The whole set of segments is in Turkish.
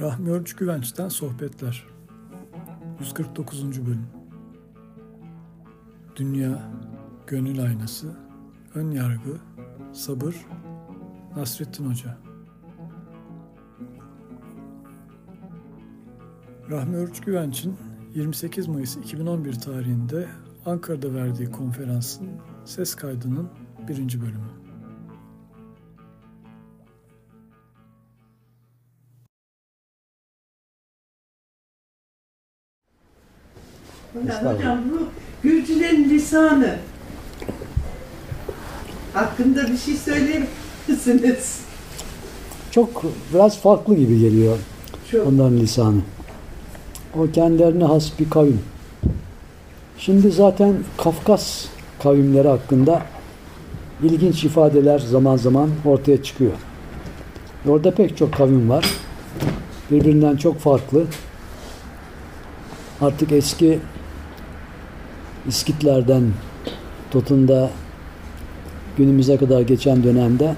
Rahmi Örç Güvenç'ten Sohbetler 149. Bölüm Dünya, Gönül Aynası, Ön Yargı, Sabır, Nasrettin Hoca Rahmi Örç Güvenç'in 28 Mayıs 2011 tarihinde Ankara'da verdiği konferansın ses kaydının birinci bölümü. Hocam bu Gürcülerin lisanı hakkında bir şey söyleyebilir misiniz? Çok biraz farklı gibi geliyor Çok. onların lisanı. O kendilerine has bir kavim. Şimdi zaten Kafkas kavimleri hakkında ilginç ifadeler zaman zaman ortaya çıkıyor. Orada pek çok kavim var. Birbirinden çok farklı. Artık eski İskitlerden tutun da günümüze kadar geçen dönemde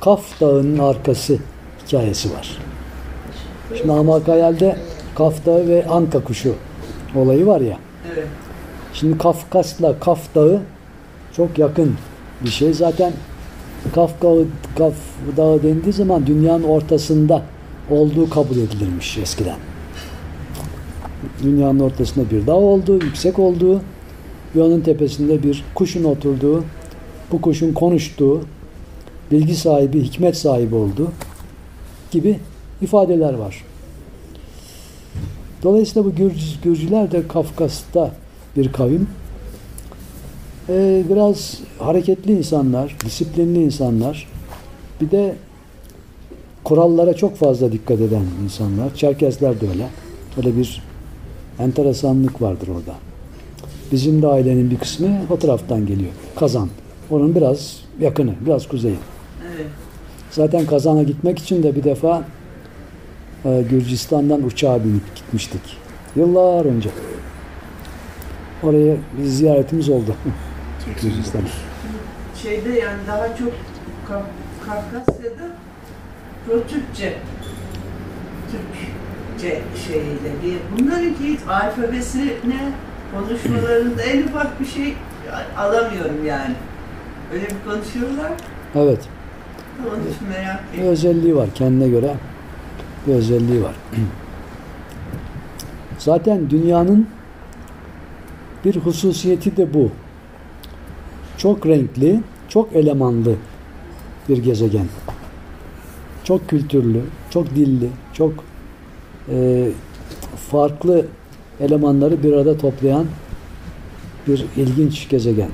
Kaf Dağı'nın arkası hikayesi var. Şimdi Hamak Hayal'de Kaf Dağı ve Anka kuşu olayı var ya. Evet. Şimdi Kafkas'la Kaf Dağı çok yakın bir şey. Zaten Kaf Dağı, Kaf Dağı dendiği zaman dünyanın ortasında olduğu kabul edilirmiş eskiden. Dünyanın ortasında bir dağ olduğu, yüksek olduğu ve onun tepesinde bir kuşun oturduğu, bu kuşun konuştuğu, bilgi sahibi, hikmet sahibi olduğu gibi ifadeler var. Dolayısıyla bu Gürcü, Gürcüler de Kafkas'ta bir kavim. Ee, biraz hareketli insanlar, disiplinli insanlar. Bir de kurallara çok fazla dikkat eden insanlar. Çerkezler de öyle. Öyle bir enteresanlık vardır orada. Bizim de ailenin bir kısmı o taraftan geliyor. Kazan. Onun biraz yakını, biraz kuzeyi. Evet. Zaten Kazan'a gitmek için de bir defa e, Gürcistan'dan uçağa binip gitmiştik. Yıllar önce. Oraya bir ziyaretimiz oldu. Gürcistan. Şeyde yani daha çok Kaf- Kafkasya'da Pro-Türkçe Türkçe şeyiyle diye. Bunlarınki hiç alfabesine konuşmalarında en ufak bir şey alamıyorum yani. Öyle bir konuşuyorlar. Evet. Onun için merak Bir ettim. özelliği var kendine göre. Bir özelliği var. Zaten dünyanın bir hususiyeti de bu. Çok renkli, çok elemanlı bir gezegen. Çok kültürlü, çok dilli, çok e, farklı elemanları bir arada toplayan bir ilginç gezegen.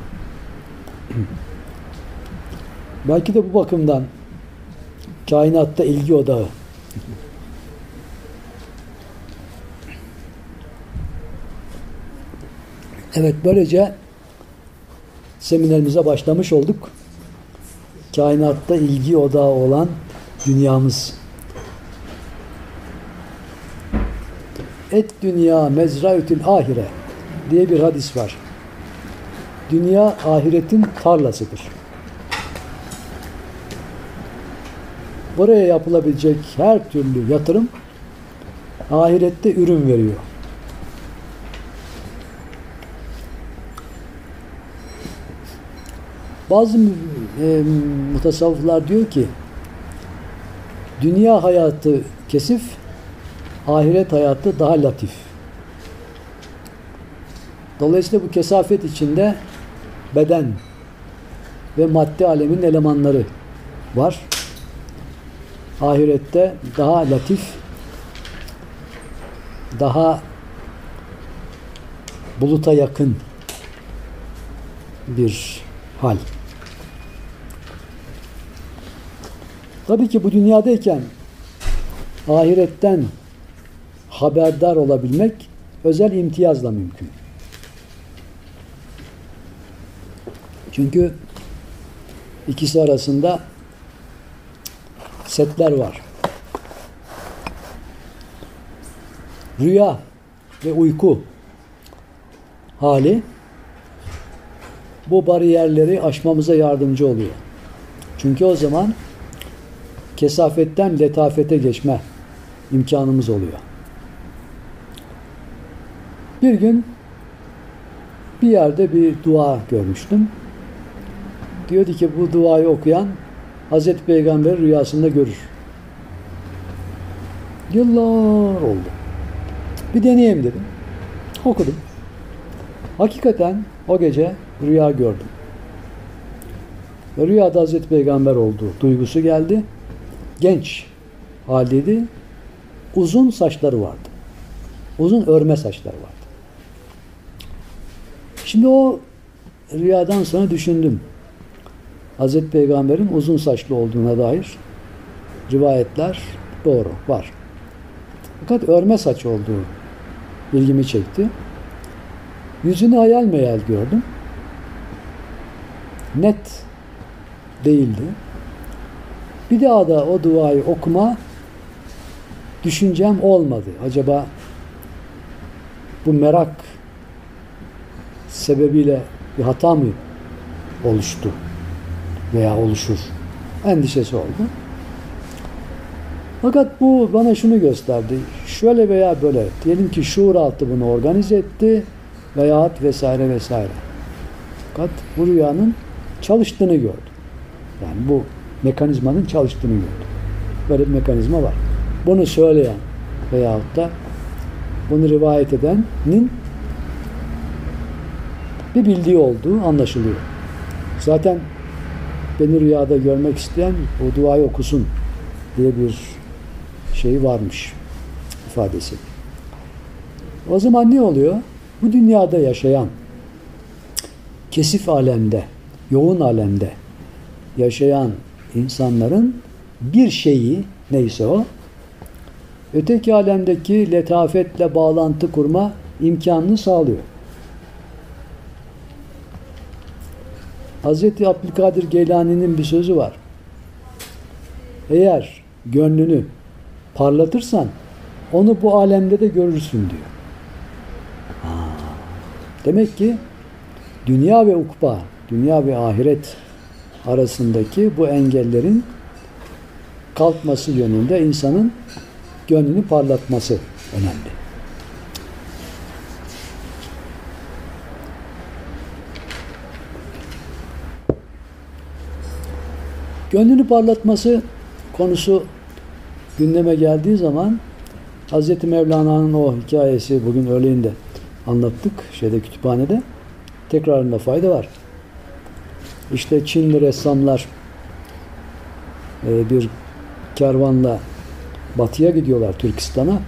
Belki de bu bakımdan kainatta ilgi odağı. Evet böylece seminerimize başlamış olduk. Kainatta ilgi odağı olan dünyamız. Et dünya mezraütül ahire diye bir hadis var. Dünya ahiretin tarlasıdır. Buraya yapılabilecek her türlü yatırım ahirette ürün veriyor. Bazı e, mutasavvıflar diyor ki dünya hayatı kesif, ahiret hayatı daha latif. Dolayısıyla bu kesafet içinde beden ve madde alemin elemanları var. Ahirette daha latif, daha buluta yakın bir hal. Tabii ki bu dünyadayken ahiretten haberdar olabilmek özel imtiyazla mümkün. Çünkü ikisi arasında setler var. Rüya ve uyku hali bu bariyerleri aşmamıza yardımcı oluyor. Çünkü o zaman kesafetten letafete geçme imkanımız oluyor. Bir gün bir yerde bir dua görmüştüm. Diyordu ki bu duayı okuyan Hazreti Peygamber rüyasında görür. Yıllar oldu. Bir deneyeyim dedim. Okudum. Hakikaten o gece rüya gördüm. Ve rüyada Hazreti Peygamber olduğu duygusu geldi. Genç haldeydi. Uzun saçları vardı. Uzun örme saçları vardı. Şimdi o rüyadan sonra düşündüm. Hazreti Peygamber'in uzun saçlı olduğuna dair rivayetler doğru, var. Fakat örme saç olduğu ilgimi çekti. Yüzünü hayal meyal gördüm. Net değildi. Bir daha da o duayı okuma düşüncem olmadı. Acaba bu merak sebebiyle bir hata mı oluştu veya oluşur endişesi oldu. Fakat bu bana şunu gösterdi. Şöyle veya böyle diyelim ki şuur altı bunu organize etti veyahut vesaire vesaire. Fakat bu rüyanın çalıştığını gördüm. Yani bu mekanizmanın çalıştığını gördüm. Böyle bir mekanizma var. Bunu söyleyen veyahut da bunu rivayet edenin bir bildiği olduğu anlaşılıyor. Zaten beni rüyada görmek isteyen o duayı okusun diye bir şey varmış ifadesi. O zaman ne oluyor? Bu dünyada yaşayan kesif alemde, yoğun alemde yaşayan insanların bir şeyi neyse o öteki alemdeki letafetle bağlantı kurma imkanını sağlıyor. Hz. Abdülkadir Geylani'nin bir sözü var. Eğer gönlünü parlatırsan onu bu alemde de görürsün diyor. Demek ki dünya ve ukba, dünya ve ahiret arasındaki bu engellerin kalkması yönünde insanın gönlünü parlatması önemli. Gönlünü parlatması konusu gündeme geldiği zaman Hz. Mevlana'nın o hikayesi bugün öğleyin de anlattık şeyde kütüphanede. Tekrarında fayda var. İşte Çinli ressamlar e, bir kervanla batıya gidiyorlar Türkistan'a.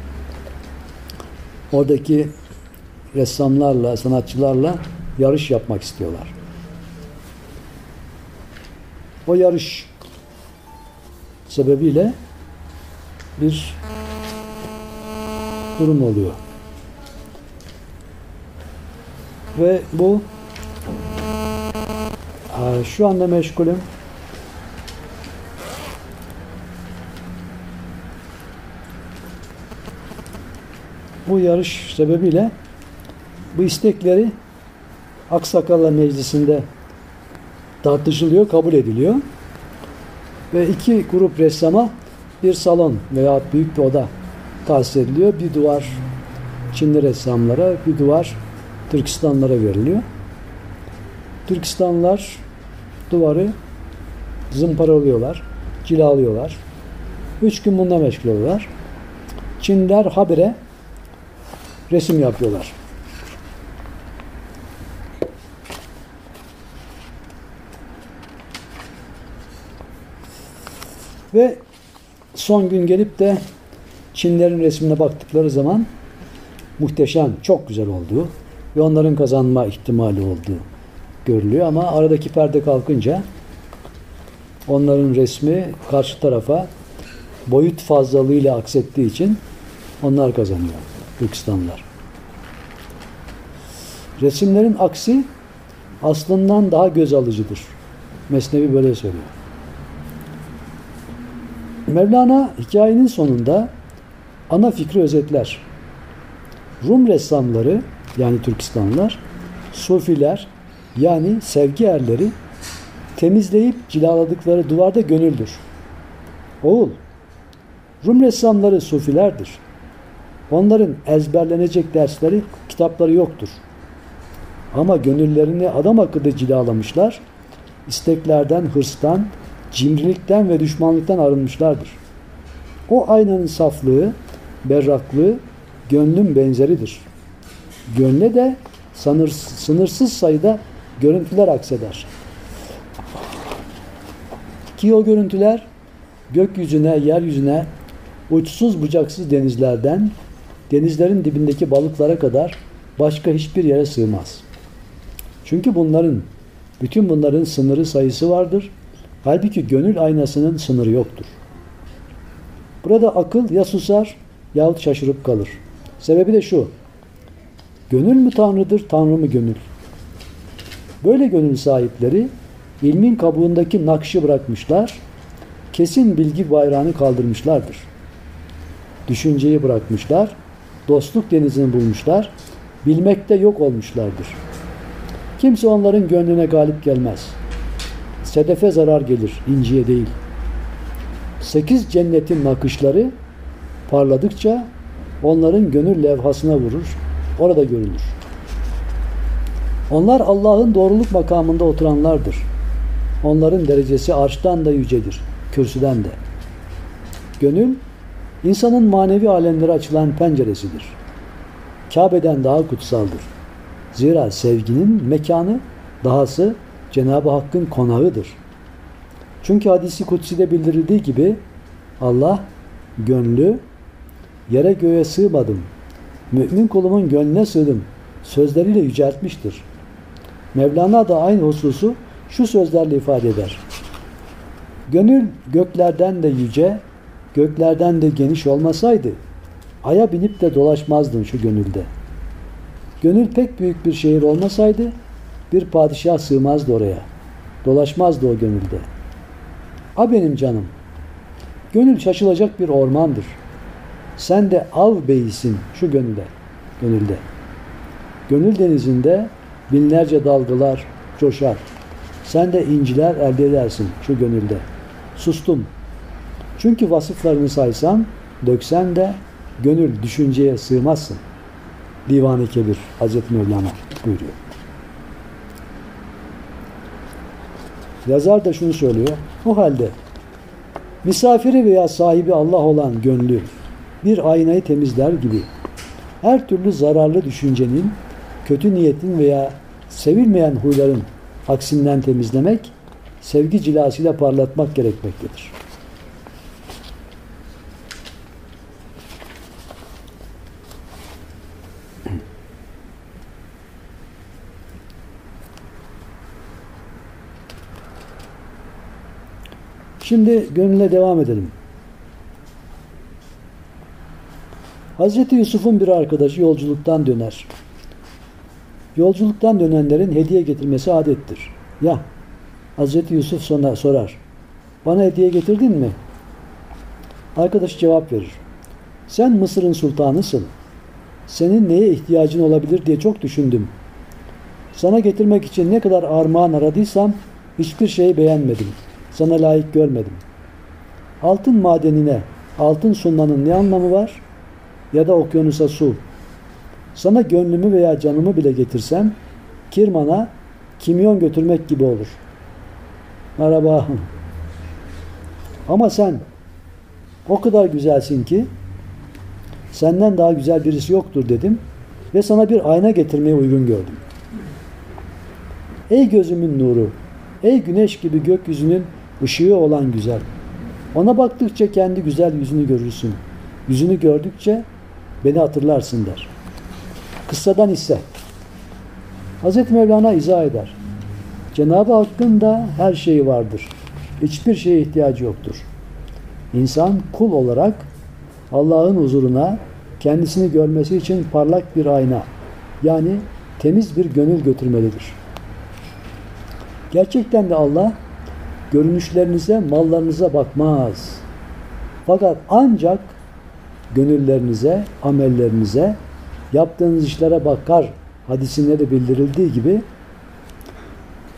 Oradaki ressamlarla, sanatçılarla yarış yapmak istiyorlar. O yarış sebebiyle bir durum oluyor. Ve bu şu anda meşgulüm. Bu yarış sebebiyle bu istekleri Aksakallar Meclisi'nde tartışılıyor, kabul ediliyor. Ve iki grup ressama bir salon veya büyük bir oda tahsis ediliyor. Bir duvar Çinli ressamlara, bir duvar Türkistanlılara veriliyor. Türkistanlılar duvarı zımparalıyorlar, cilalıyorlar. Üç gün bunda meşgul oluyorlar. Çinler habire resim yapıyorlar. Ve son gün gelip de Çinlerin resmine baktıkları zaman muhteşem, çok güzel olduğu ve onların kazanma ihtimali olduğu görülüyor ama aradaki perde kalkınca onların resmi karşı tarafa boyut fazlalığıyla aksettiği için onlar kazanıyor Türkistanlılar. Resimlerin aksi aslından daha göz alıcıdır. Mesnevi böyle söylüyor. Mevlana hikayenin sonunda ana fikri özetler. Rum ressamları yani Türkistanlılar, Sufiler yani sevgi erleri temizleyip cilaladıkları duvarda gönüldür. Oğul, Rum ressamları sufilerdir. Onların ezberlenecek dersleri, kitapları yoktur. Ama gönüllerini adam akıllı cilalamışlar, isteklerden, hırstan, cimrilikten ve düşmanlıktan arınmışlardır. O aynanın saflığı, berraklığı gönlün benzeridir. Gönle de sanır, sınırsız sayıda görüntüler akseder. Ki o görüntüler gökyüzüne, yeryüzüne, uçsuz bucaksız denizlerden, denizlerin dibindeki balıklara kadar başka hiçbir yere sığmaz. Çünkü bunların, bütün bunların sınırı sayısı vardır. Halbuki gönül aynasının sınırı yoktur. Burada akıl ya susar yahut şaşırıp kalır. Sebebi de şu. Gönül mü Tanrı'dır, Tanrı mı gönül? Böyle gönül sahipleri ilmin kabuğundaki nakşı bırakmışlar, kesin bilgi bayrağını kaldırmışlardır. Düşünceyi bırakmışlar, dostluk denizini bulmuşlar, bilmekte yok olmuşlardır. Kimse onların gönlüne galip gelmez. Sedefe zarar gelir, inciye değil. Sekiz cennetin nakışları parladıkça onların gönül levhasına vurur, orada görülür. Onlar Allah'ın doğruluk makamında oturanlardır. Onların derecesi arştan da yücedir, kürsüden de. Gönül, insanın manevi alemlere açılan penceresidir. Kabe'den daha kutsaldır. Zira sevginin mekanı, dahası Cenab-ı Hakk'ın konağıdır. Çünkü hadisi kutsi'de bildirildiği gibi Allah gönlü yere göğe sığmadım. Mümin kulumun gönlüne sığdım. Sözleriyle yüceltmiştir. Mevlana da aynı hususu şu sözlerle ifade eder. Gönül göklerden de yüce, göklerden de geniş olmasaydı, aya binip de dolaşmazdın şu gönülde. Gönül pek büyük bir şehir olmasaydı, bir padişah sığmazdı oraya. Dolaşmazdı o gönülde. A benim canım, gönül şaşılacak bir ormandır. Sen de av beyisin şu gönülde, gönülde. Gönül denizinde binlerce dalgalar coşar. Sen de inciler elde edersin şu gönülde. Sustum. Çünkü vasıflarını saysan, döksen de gönül düşünceye sığmazsın. Divan-ı Kebir Hazreti Mevlana buyuruyor. Yazar da şunu söylüyor. O halde misafiri veya sahibi Allah olan gönlü bir aynayı temizler gibi her türlü zararlı düşüncenin, kötü niyetin veya sevilmeyen huyların aksinden temizlemek, sevgi cilasıyla parlatmak gerekmektedir. Şimdi gönüle devam edelim. Hazreti Yusuf'un bir arkadaşı yolculuktan döner. Yolculuktan dönenlerin hediye getirmesi adettir. Ya Hazreti Yusuf sonra sorar. Bana hediye getirdin mi? Arkadaş cevap verir. Sen Mısır'ın sultanısın. Senin neye ihtiyacın olabilir diye çok düşündüm. Sana getirmek için ne kadar armağan aradıysam hiçbir şeyi beğenmedim. Sana layık görmedim. Altın madenine altın sunmanın ne anlamı var? Ya da okyanusa su. Sana gönlümü veya canımı bile getirsem Kirman'a kimyon götürmek gibi olur. Merhaba. Ama sen o kadar güzelsin ki senden daha güzel birisi yoktur dedim ve sana bir ayna getirmeye uygun gördüm. Ey gözümün nuru, ey güneş gibi gökyüzünün ışığı olan güzel. Ona baktıkça kendi güzel yüzünü görürsün. Yüzünü gördükçe beni hatırlarsın der. Kıssadan ise Hz. Mevlana izah eder. Cenab-ı Hakk'ın da her şeyi vardır. Hiçbir şeye ihtiyacı yoktur. İnsan kul olarak Allah'ın huzuruna kendisini görmesi için parlak bir ayna yani temiz bir gönül götürmelidir. Gerçekten de Allah görünüşlerinize, mallarınıza bakmaz. Fakat ancak gönüllerinize, amellerinize, yaptığınız işlere bakar hadisinde de bildirildiği gibi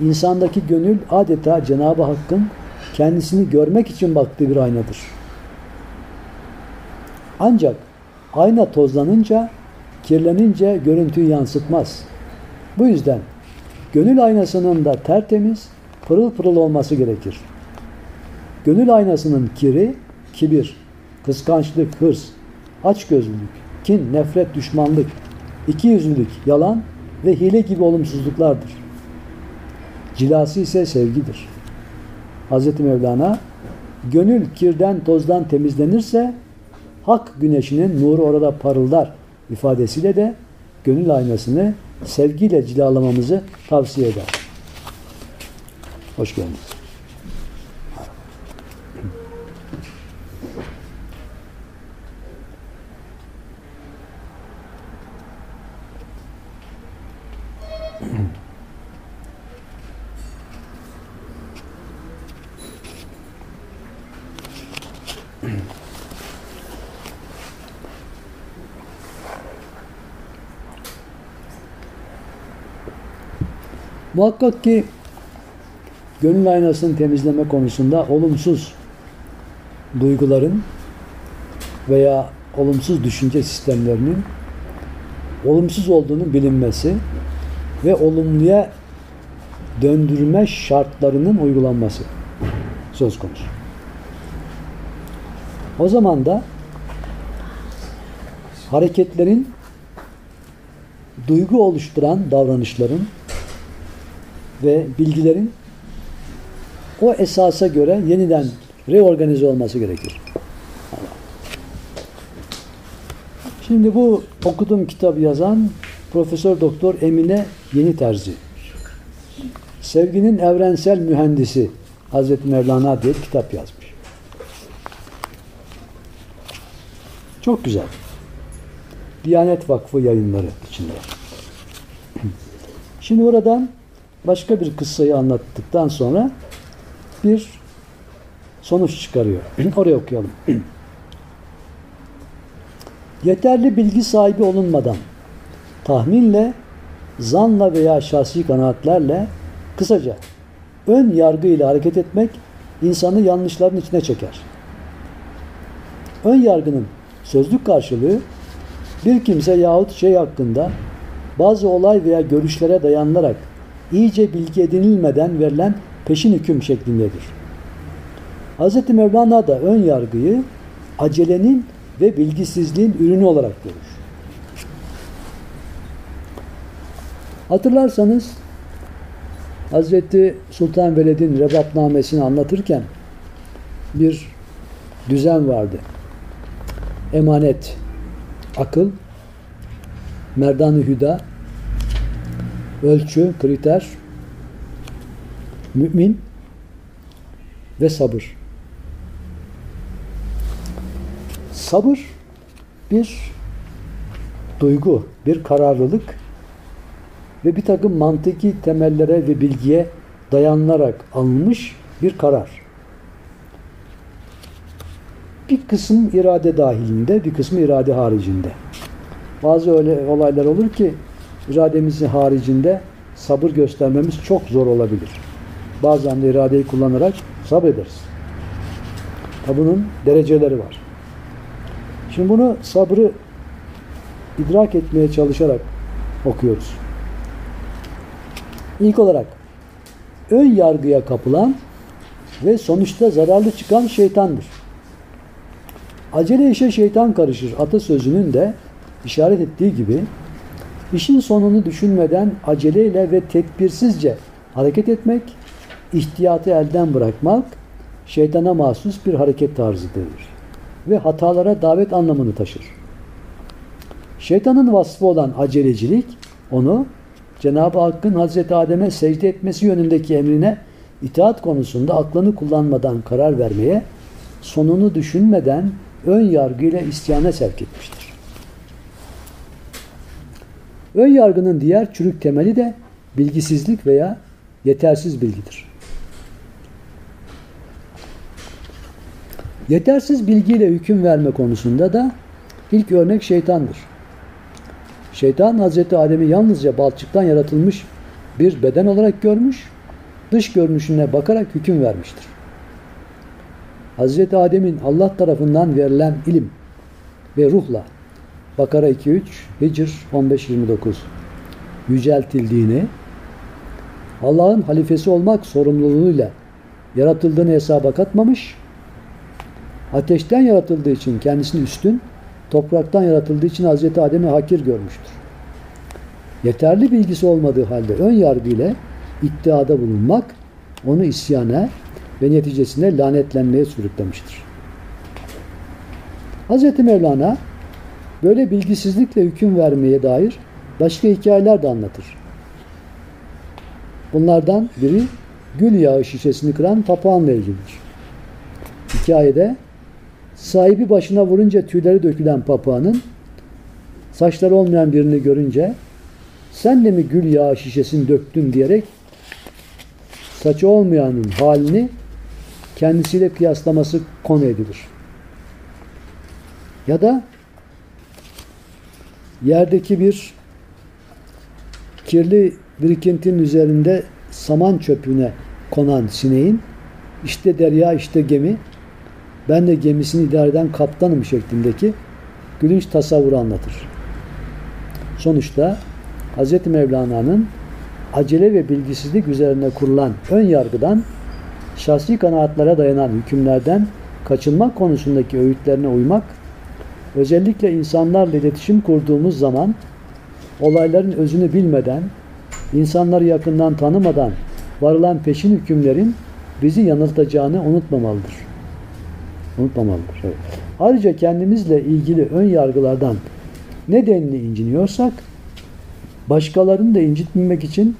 insandaki gönül adeta Cenab-ı Hakk'ın kendisini görmek için baktığı bir aynadır. Ancak ayna tozlanınca, kirlenince görüntüyü yansıtmaz. Bu yüzden gönül aynasının da tertemiz, pırıl pırıl olması gerekir. Gönül aynasının kiri, kibir, kıskançlık, hırs, açgözlülük, kin, nefret, düşmanlık, ikiyüzlülük, yalan ve hile gibi olumsuzluklardır. Cilası ise sevgidir. Hz. Mevlana gönül kirden tozdan temizlenirse hak güneşinin nuru orada parıldar ifadesiyle de gönül aynasını sevgiyle cilalamamızı tavsiye eder. Hoş geldiniz. Muhakkak ki gönül aynasını temizleme konusunda olumsuz duyguların veya olumsuz düşünce sistemlerinin olumsuz olduğunu bilinmesi ve olumluya döndürme şartlarının uygulanması söz konusu. O zaman da hareketlerin duygu oluşturan davranışların ve bilgilerin o esasa göre yeniden reorganize olması gerekir. Şimdi bu okuduğum kitabı yazan Profesör Doktor Emine Yeni Terzi. Sevginin evrensel mühendisi Hazreti Mevlana diye kitap yazmış. Çok güzel. Diyanet Vakfı yayınları içinde. Şimdi oradan başka bir kıssayı anlattıktan sonra bir sonuç çıkarıyor. Oraya okuyalım. Yeterli bilgi sahibi olunmadan tahminle, zanla veya şahsi kanaatlerle kısaca ön yargıyla hareket etmek insanı yanlışların içine çeker. Ön yargının sözlük karşılığı bir kimse yahut şey hakkında bazı olay veya görüşlere dayanılarak iyice bilgi edinilmeden verilen peşin hüküm şeklindedir. Hz. Mevlana da ön yargıyı acelenin ve bilgisizliğin ürünü olarak görür. Hatırlarsanız Hz. Sultan Veled'in Rebatnamesini anlatırken bir düzen vardı. Emanet, akıl, merdan-ı hüda, ölçü, kriter, mümin ve sabır. Sabır bir duygu, bir kararlılık ve bir takım mantıki temellere ve bilgiye dayanılarak alınmış bir karar. Bir kısım irade dahilinde, bir kısmı irade haricinde. Bazı öyle olaylar olur ki irademizin haricinde sabır göstermemiz çok zor olabilir. Bazen de iradeyi kullanarak sabrederiz. Bunun dereceleri var. Şimdi bunu sabrı idrak etmeye çalışarak okuyoruz. İlk olarak ön yargıya kapılan ve sonuçta zararlı çıkan şeytandır. Acele işe şeytan karışır atasözünün de işaret ettiği gibi işin sonunu düşünmeden aceleyle ve tedbirsizce hareket etmek, ihtiyatı elden bırakmak şeytana mahsus bir hareket tarzıdır ve hatalara davet anlamını taşır. Şeytanın vasfı olan acelecilik onu Cenab-ı Hakk'ın Hazreti Adem'e secde etmesi yönündeki emrine itaat konusunda aklını kullanmadan karar vermeye, sonunu düşünmeden ön yargıyla isyana sevk etmiştir. Ön yargının diğer çürük temeli de bilgisizlik veya yetersiz bilgidir. Yetersiz bilgiyle hüküm verme konusunda da ilk örnek şeytandır. Şeytan Hazreti Adem'i yalnızca balçıktan yaratılmış bir beden olarak görmüş, dış görünüşüne bakarak hüküm vermiştir. Hazreti Adem'in Allah tarafından verilen ilim ve ruhla Bakara 2.3 Hicr 15.29 yüceltildiğini Allah'ın halifesi olmak sorumluluğuyla yaratıldığını hesaba katmamış, ateşten yaratıldığı için kendisini üstün, topraktan yaratıldığı için Hazreti Adem'i hakir görmüştür. Yeterli bilgisi olmadığı halde ön yargı ile iddiada bulunmak onu isyana ve neticesinde lanetlenmeye sürüklemiştir. Hz. Mevlana böyle bilgisizlikle hüküm vermeye dair başka hikayeler de anlatır. Bunlardan biri gül yağı şişesini kıran papağanla ilgilidir. Hikayede sahibi başına vurunca tüyleri dökülen papağanın saçları olmayan birini görünce sen de mi gül yağı şişesini döktün diyerek saçı olmayanın halini kendisiyle kıyaslaması konu edilir. Ya da yerdeki bir kirli birikintinin üzerinde saman çöpüne konan sineğin işte derya işte gemi ben de gemisini idare eden kaptanım şeklindeki gülünç tasavvuru anlatır. Sonuçta Hz. Mevlana'nın acele ve bilgisizlik üzerine kurulan ön yargıdan şahsi kanaatlara dayanan hükümlerden kaçınmak konusundaki öğütlerine uymak, özellikle insanlarla iletişim kurduğumuz zaman olayların özünü bilmeden, insanları yakından tanımadan varılan peşin hükümlerin bizi yanıltacağını unutmamalıdır. Unutmamalıdır. Evet. Ayrıca kendimizle ilgili ön yargılardan ne denli inciniyorsak başkalarını da incitmemek için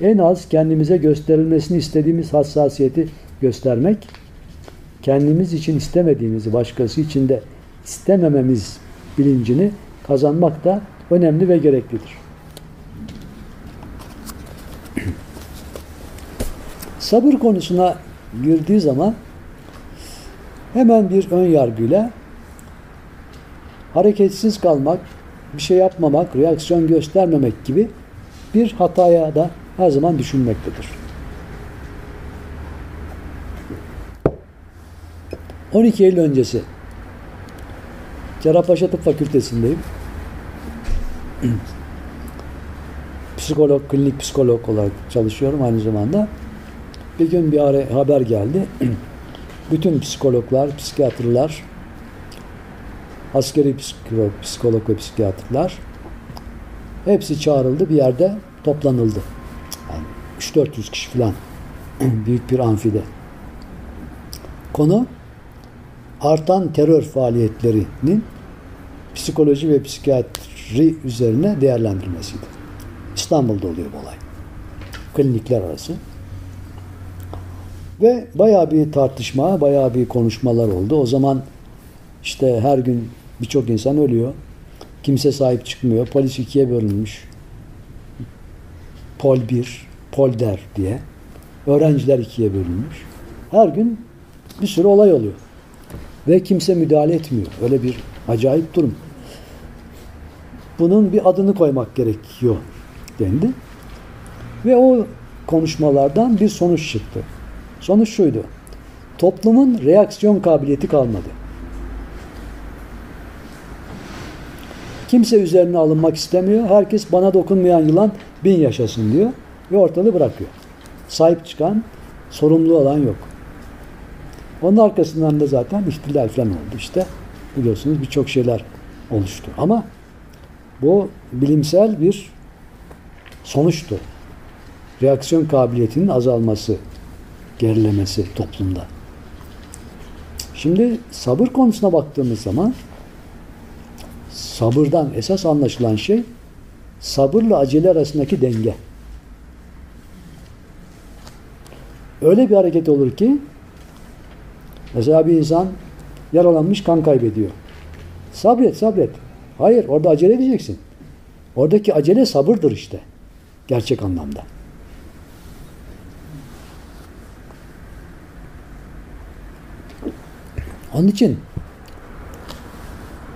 en az kendimize gösterilmesini istediğimiz hassasiyeti göstermek, kendimiz için istemediğimizi başkası için de istemememiz bilincini kazanmak da önemli ve gereklidir. Sabır konusuna girdiği zaman hemen bir ön yargıyla hareketsiz kalmak, bir şey yapmamak, reaksiyon göstermemek gibi bir hataya da her zaman düşünmektedir. 12 Eylül öncesi Cerrahpaşa Tıp Fakültesindeyim. Psikolog, klinik psikolog olarak çalışıyorum aynı zamanda. Bir gün bir haber geldi. Bütün psikologlar, psikiyatrlar, askeri psikolog, psikolog ve psikiyatrlar hepsi çağrıldı bir yerde toplanıldı. Yani 3-400 kişi falan büyük bir amfide. Konu artan terör faaliyetlerinin psikoloji ve psikiyatri üzerine değerlendirilmesiydi. İstanbul'da oluyor bu olay. Klinikler arası. Ve bayağı bir tartışma, bayağı bir konuşmalar oldu. O zaman işte her gün birçok insan ölüyor. Kimse sahip çıkmıyor. Polis ikiye bölünmüş. Pol 1, Pol der diye. Öğrenciler ikiye bölünmüş. Her gün bir sürü olay oluyor. Ve kimse müdahale etmiyor. Öyle bir acayip durum. Bunun bir adını koymak gerekiyor dendi. Ve o konuşmalardan bir sonuç çıktı. Sonuç şuydu. Toplumun reaksiyon kabiliyeti kalmadı. Kimse üzerine alınmak istemiyor. Herkes bana dokunmayan yılan bin yaşasın diyor. Ve ortalığı bırakıyor. Sahip çıkan, sorumlu olan yok. Onun arkasından da zaten ihtilal falan oldu işte. Biliyorsunuz birçok şeyler oluştu. Ama bu bilimsel bir sonuçtu. Reaksiyon kabiliyetinin azalması, gerilemesi toplumda. Şimdi sabır konusuna baktığımız zaman sabırdan esas anlaşılan şey sabırla acele arasındaki denge. Öyle bir hareket olur ki mesela bir insan yaralanmış kan kaybediyor. Sabret sabret. Hayır orada acele edeceksin. Oradaki acele sabırdır işte. Gerçek anlamda. Onun için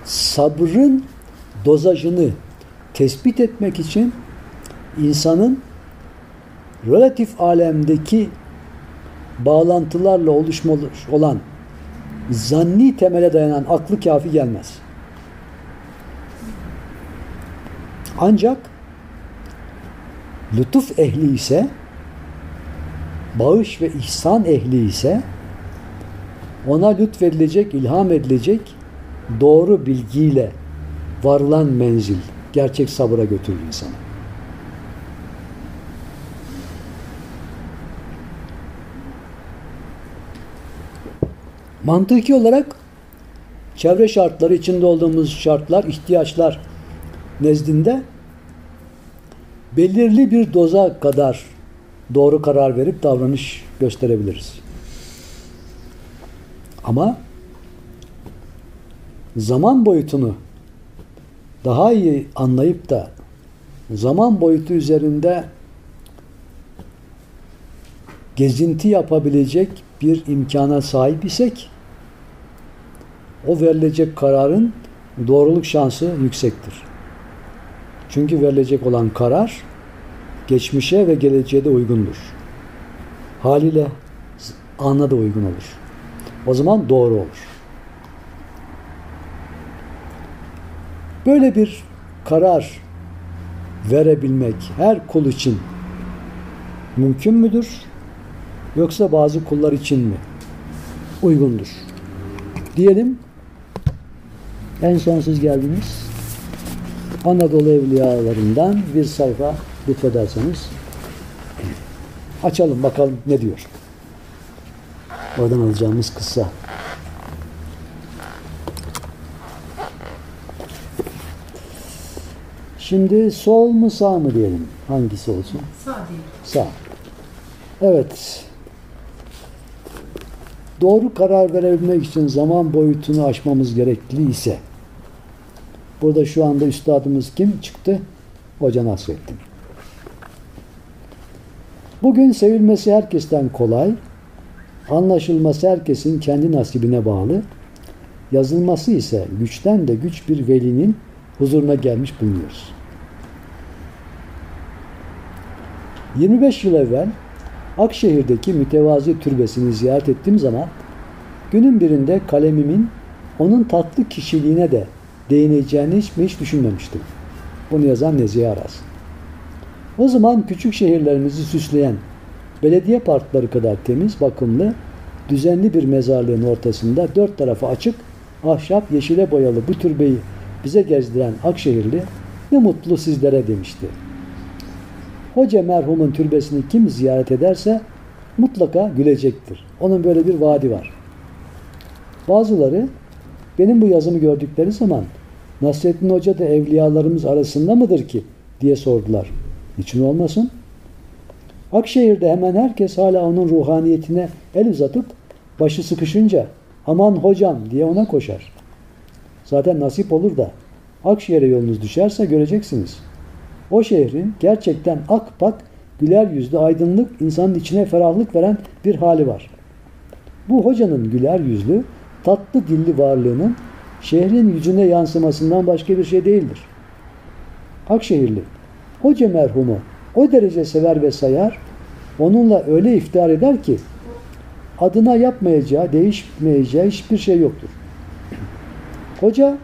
sabrın dozajını tespit etmek için insanın relatif alemdeki bağlantılarla oluşmuş olan zanni temele dayanan aklı kafi gelmez. Ancak lütuf ehli ise bağış ve ihsan ehli ise ona lütfedilecek, ilham edilecek doğru bilgiyle varılan menzil gerçek sabıra götürür insanı. Mantıki olarak çevre şartları, içinde olduğumuz şartlar, ihtiyaçlar nezdinde belirli bir doza kadar doğru karar verip davranış gösterebiliriz. Ama zaman boyutunu daha iyi anlayıp da zaman boyutu üzerinde gezinti yapabilecek bir imkana sahip isek o verilecek kararın doğruluk şansı yüksektir. Çünkü verilecek olan karar geçmişe ve geleceğe de uygundur. Haliyle ana da uygun olur. O zaman doğru olur. Böyle bir karar verebilmek her kul için mümkün müdür? Yoksa bazı kullar için mi? Uygundur. Diyelim en son siz geldiniz. Anadolu Evliyalarından bir sayfa lütfederseniz açalım bakalım ne diyor. Oradan alacağımız kısa. Şimdi sol mu sağ mı diyelim? Hangisi olsun? Sağ değil. Sağ. Evet. Doğru karar verebilmek için zaman boyutunu aşmamız gerekli ise burada şu anda üstadımız kim çıktı? Hoca Nasrettin. Bugün sevilmesi herkesten kolay, anlaşılması herkesin kendi nasibine bağlı, yazılması ise güçten de güç bir velinin huzuruna gelmiş bulunuyoruz. 25 yıl evvel Akşehir'deki mütevazi türbesini ziyaret ettiğim zaman günün birinde kalemimin onun tatlı kişiliğine de değineceğini hiç hiç düşünmemiştim. Bunu yazan Nezihe Aras. O zaman küçük şehirlerimizi süsleyen belediye parkları kadar temiz, bakımlı, düzenli bir mezarlığın ortasında dört tarafı açık, ahşap, yeşile boyalı bu türbeyi bize gezdiren Akşehirli ne mutlu sizlere demişti. Hoca merhumun türbesini kim ziyaret ederse mutlaka gülecektir. Onun böyle bir vaadi var. Bazıları benim bu yazımı gördükleri zaman Nasrettin Hoca da evliyalarımız arasında mıdır ki diye sordular. Niçin olmasın? Akşehir'de hemen herkes hala onun ruhaniyetine el uzatıp başı sıkışınca aman hocam diye ona koşar. Zaten nasip olur da Akşehir'e yolunuz düşerse göreceksiniz. O şehrin gerçekten ak pak, güler yüzlü, aydınlık, insanın içine ferahlık veren bir hali var. Bu hocanın güler yüzlü, tatlı dilli varlığının şehrin yüzüne yansımasından başka bir şey değildir. Akşehirli, hoca merhumu o derece sever ve sayar, onunla öyle iftihar eder ki adına yapmayacağı, değişmeyeceği hiçbir şey yoktur. Hoca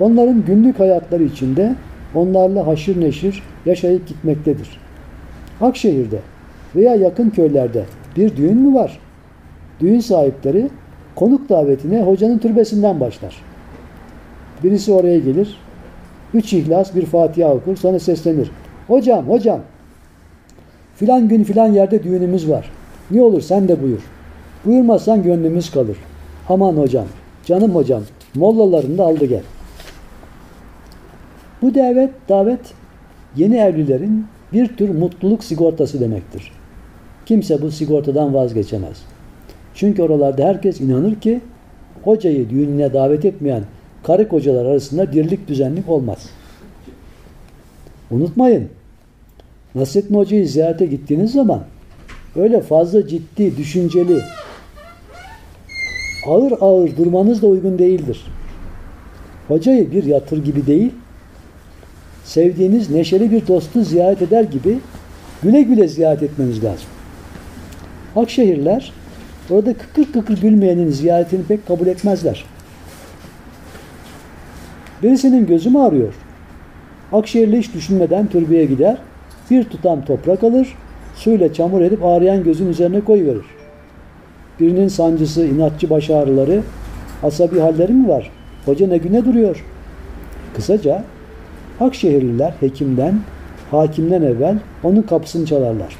onların günlük hayatları içinde onlarla haşır neşir yaşayıp gitmektedir. Akşehir'de veya yakın köylerde bir düğün mü var? Düğün sahipleri konuk davetine hocanın türbesinden başlar. Birisi oraya gelir, üç ihlas bir Fatiha okur, sonra seslenir. Hocam, hocam, filan gün filan yerde düğünümüz var. Ne olur sen de buyur. Buyurmazsan gönlümüz kalır. Aman hocam, canım hocam, mollalarını da aldı gel. Bu davet, davet yeni evlilerin bir tür mutluluk sigortası demektir. Kimse bu sigortadan vazgeçemez. Çünkü oralarda herkes inanır ki hocayı düğününe davet etmeyen karı kocalar arasında dirlik düzenlik olmaz. Unutmayın, Nasrettin Hoca'yı ziyarete gittiğiniz zaman öyle fazla ciddi, düşünceli, ağır ağır durmanız da uygun değildir. Hocayı bir yatır gibi değil, sevdiğiniz neşeli bir dostu ziyaret eder gibi güle güle ziyaret etmeniz lazım. Akşehirler orada kıkır kıkır gülmeyenin ziyaretini pek kabul etmezler. Birisinin gözü mü ağrıyor? Akşehirli hiç düşünmeden türbeye gider. Bir tutam toprak alır. Suyla çamur edip ağrıyan gözün üzerine koyuverir. Birinin sancısı, inatçı baş ağrıları, asabi halleri mi var? Hoca ne güne duruyor? Kısaca Akşehirliler hekimden, hakimden evvel onun kapısını çalarlar.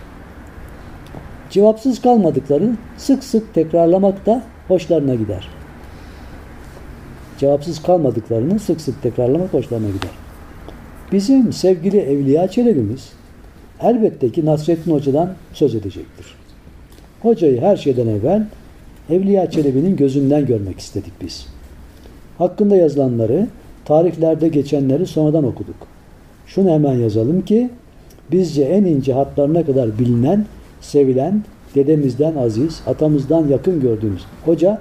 Cevapsız kalmadıkları sık sık tekrarlamak da hoşlarına gider. Cevapsız kalmadıklarını sık sık tekrarlamak hoşlarına gider. Bizim sevgili Evliya Çelebi'miz elbette ki Nasrettin Hoca'dan söz edecektir. Hocayı her şeyden evvel Evliya Çelebi'nin gözünden görmek istedik biz. Hakkında yazılanları, tarihlerde geçenleri sonradan okuduk. Şunu hemen yazalım ki bizce en ince hatlarına kadar bilinen, sevilen, dedemizden aziz, atamızdan yakın gördüğümüz hoca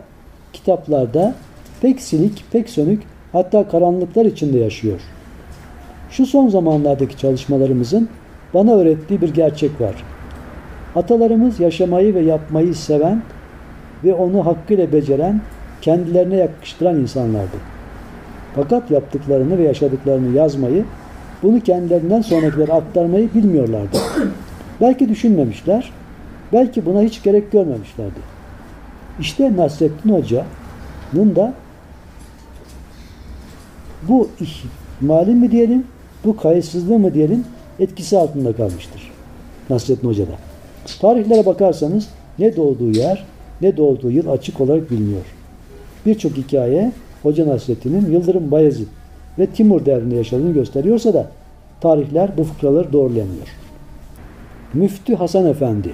kitaplarda pek silik, pek sönük, hatta karanlıklar içinde yaşıyor. Şu son zamanlardaki çalışmalarımızın bana öğrettiği bir gerçek var. Atalarımız yaşamayı ve yapmayı seven ve onu hakkıyla beceren, kendilerine yakıştıran insanlardı. Fakat yaptıklarını ve yaşadıklarını yazmayı, bunu kendilerinden sonrakilere aktarmayı bilmiyorlardı. belki düşünmemişler, belki buna hiç gerek görmemişlerdi. İşte Nasrettin Hoca'nın da bu ihmali mi diyelim, bu kayıtsızlığı mı diyelim etkisi altında kalmıştır. Nasrettin Hoca'da. Tarihlere bakarsanız ne doğduğu yer ne doğduğu yıl açık olarak biliniyor. Birçok hikaye Hoca Nasrettin'in Yıldırım Bayezid ve Timur devrinde yaşadığını gösteriyorsa da tarihler bu fıkraları doğrulayamıyor. Müftü Hasan Efendi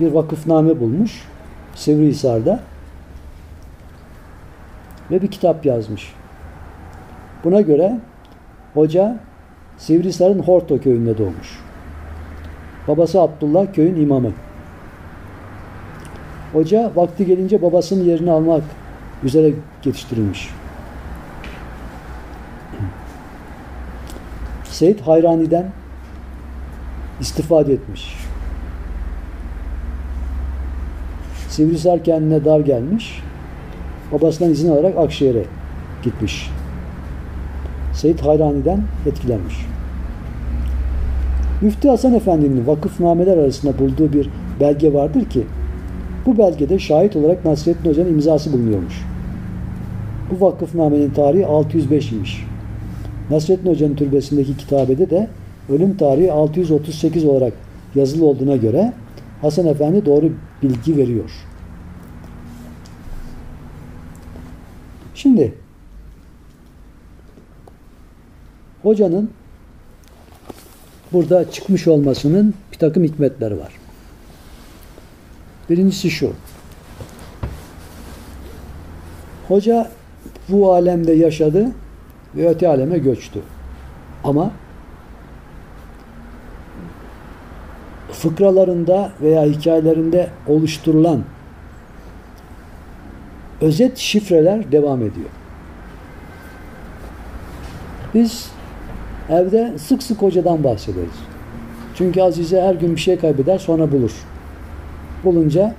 bir vakıfname bulmuş Sivrihisar'da ve bir kitap yazmış. Buna göre hoca Sivrihisar'ın Horto köyünde doğmuş. Babası Abdullah köyün imamı. Hoca vakti gelince babasının yerini almak üzere yetiştirilmiş. Seyit Hayrani'den istifade etmiş. Sivrisar kendine dar gelmiş. Babasından izin alarak Akşehir'e gitmiş. Seyit Hayrani'den etkilenmiş. Müftü Hasan Efendi'nin vakıfnameler arasında bulduğu bir belge vardır ki bu belgede şahit olarak Nasrettin Hoca'nın imzası bulunuyormuş. Bu vakıfnamenin tarihi 605 imiş. Nasrettin Hoca'nın türbesindeki kitabede de ölüm tarihi 638 olarak yazılı olduğuna göre Hasan Efendi doğru bilgi veriyor. Şimdi hocanın burada çıkmış olmasının bir takım hikmetleri var. Birincisi şu. Hoca bu alemde yaşadı ve öte aleme göçtü. Ama fıkralarında veya hikayelerinde oluşturulan özet şifreler devam ediyor. Biz evde sık sık hocadan bahsederiz. Çünkü Azize her gün bir şey kaybeder sonra bulur. Bulunca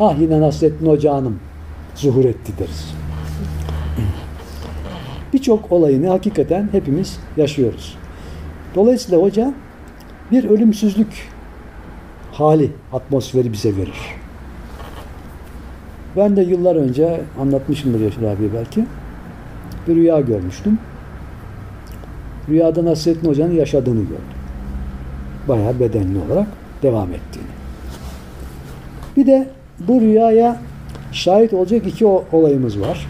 ah yine Nasrettin Hoca Hanım zuhur etti deriz. Birçok olayını hakikaten hepimiz yaşıyoruz. Dolayısıyla hoca bir ölümsüzlük hali, atmosferi bize verir. Ben de yıllar önce anlatmışımdır Yaşar abi belki. Bir rüya görmüştüm. Rüyada Nasrettin Hoca'nın yaşadığını gördüm. Bayağı bedenli olarak devam ettiğini. Bir de bu rüyaya şahit olacak iki olayımız var.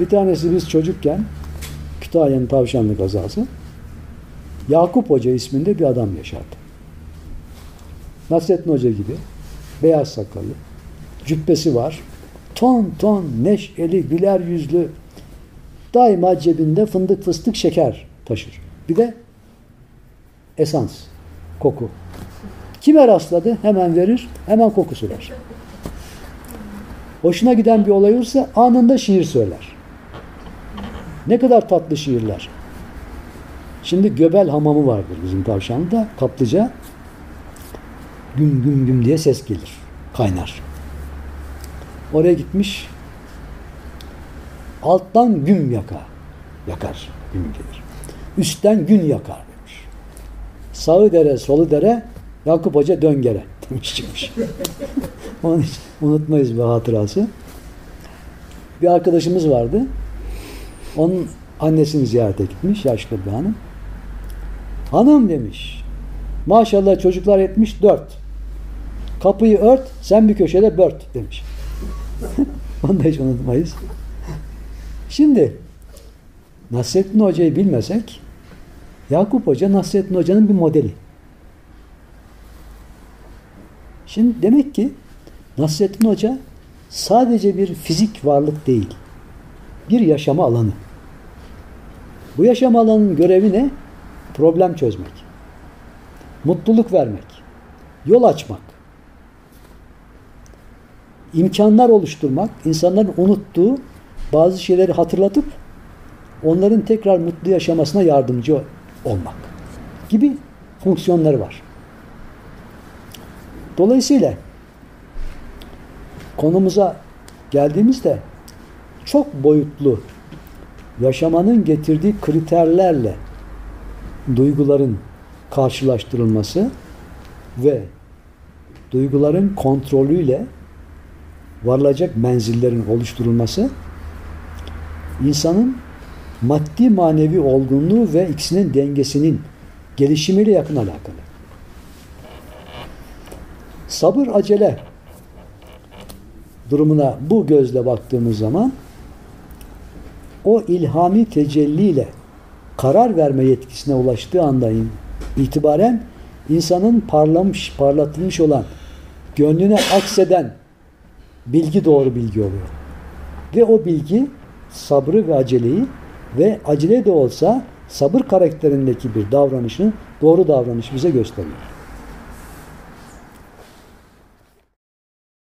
Bir tanesi biz çocukken Kütahya'nın tavşanlı kazası Yakup Hoca isminde bir adam yaşardı. Nasrettin Hoca gibi beyaz sakallı, cübbesi var, ton ton neşeli, güler yüzlü, daima cebinde fındık fıstık şeker taşır. Bir de esans, koku. Kime rastladı hemen verir, hemen kokusu var. Hoşuna giden bir olay olursa anında şiir söyler. Ne kadar tatlı şiirler. Şimdi Göbel hamamı vardır bizim tavşanda. Kaplıca güm güm güm diye ses gelir. Kaynar. Oraya gitmiş. Alttan güm yaka. Yakar. Güm gelir. üstten gün yakar demiş. Sağı dere, solu dere, Yakup Hoca dön gere demiş çıkmış. Onu hiç unutmayız bu hatırası. Bir arkadaşımız vardı. Onun annesini ziyarete gitmiş, yaşlı bir hanım. Hanım demiş, maşallah çocuklar etmiş dört. Kapıyı ört, sen bir köşede bört demiş. Onu da hiç unutmayız. Şimdi Nasrettin Hoca'yı bilmesek Yakup Hoca Nasrettin Hoca'nın bir modeli. Şimdi demek ki Nasrettin Hoca sadece bir fizik varlık değil. Bir yaşama alanı. Bu yaşam alanının görevi ne? Problem çözmek. Mutluluk vermek. Yol açmak. imkanlar oluşturmak, insanların unuttuğu bazı şeyleri hatırlatıp onların tekrar mutlu yaşamasına yardımcı olmak gibi fonksiyonları var. Dolayısıyla konumuza geldiğimizde çok boyutlu yaşamanın getirdiği kriterlerle duyguların karşılaştırılması ve duyguların kontrolüyle varılacak menzillerin oluşturulması insanın maddi manevi olgunluğu ve ikisinin dengesinin gelişimiyle yakın alakalı. Sabır acele durumuna bu gözle baktığımız zaman o ilhami tecelliyle karar verme yetkisine ulaştığı andan itibaren insanın parlamış, parlatılmış olan gönlüne akseden bilgi doğru bilgi oluyor. Ve o bilgi sabrı ve aceleyi ve acele de olsa sabır karakterindeki bir davranışın doğru davranışı bize gösteriyor.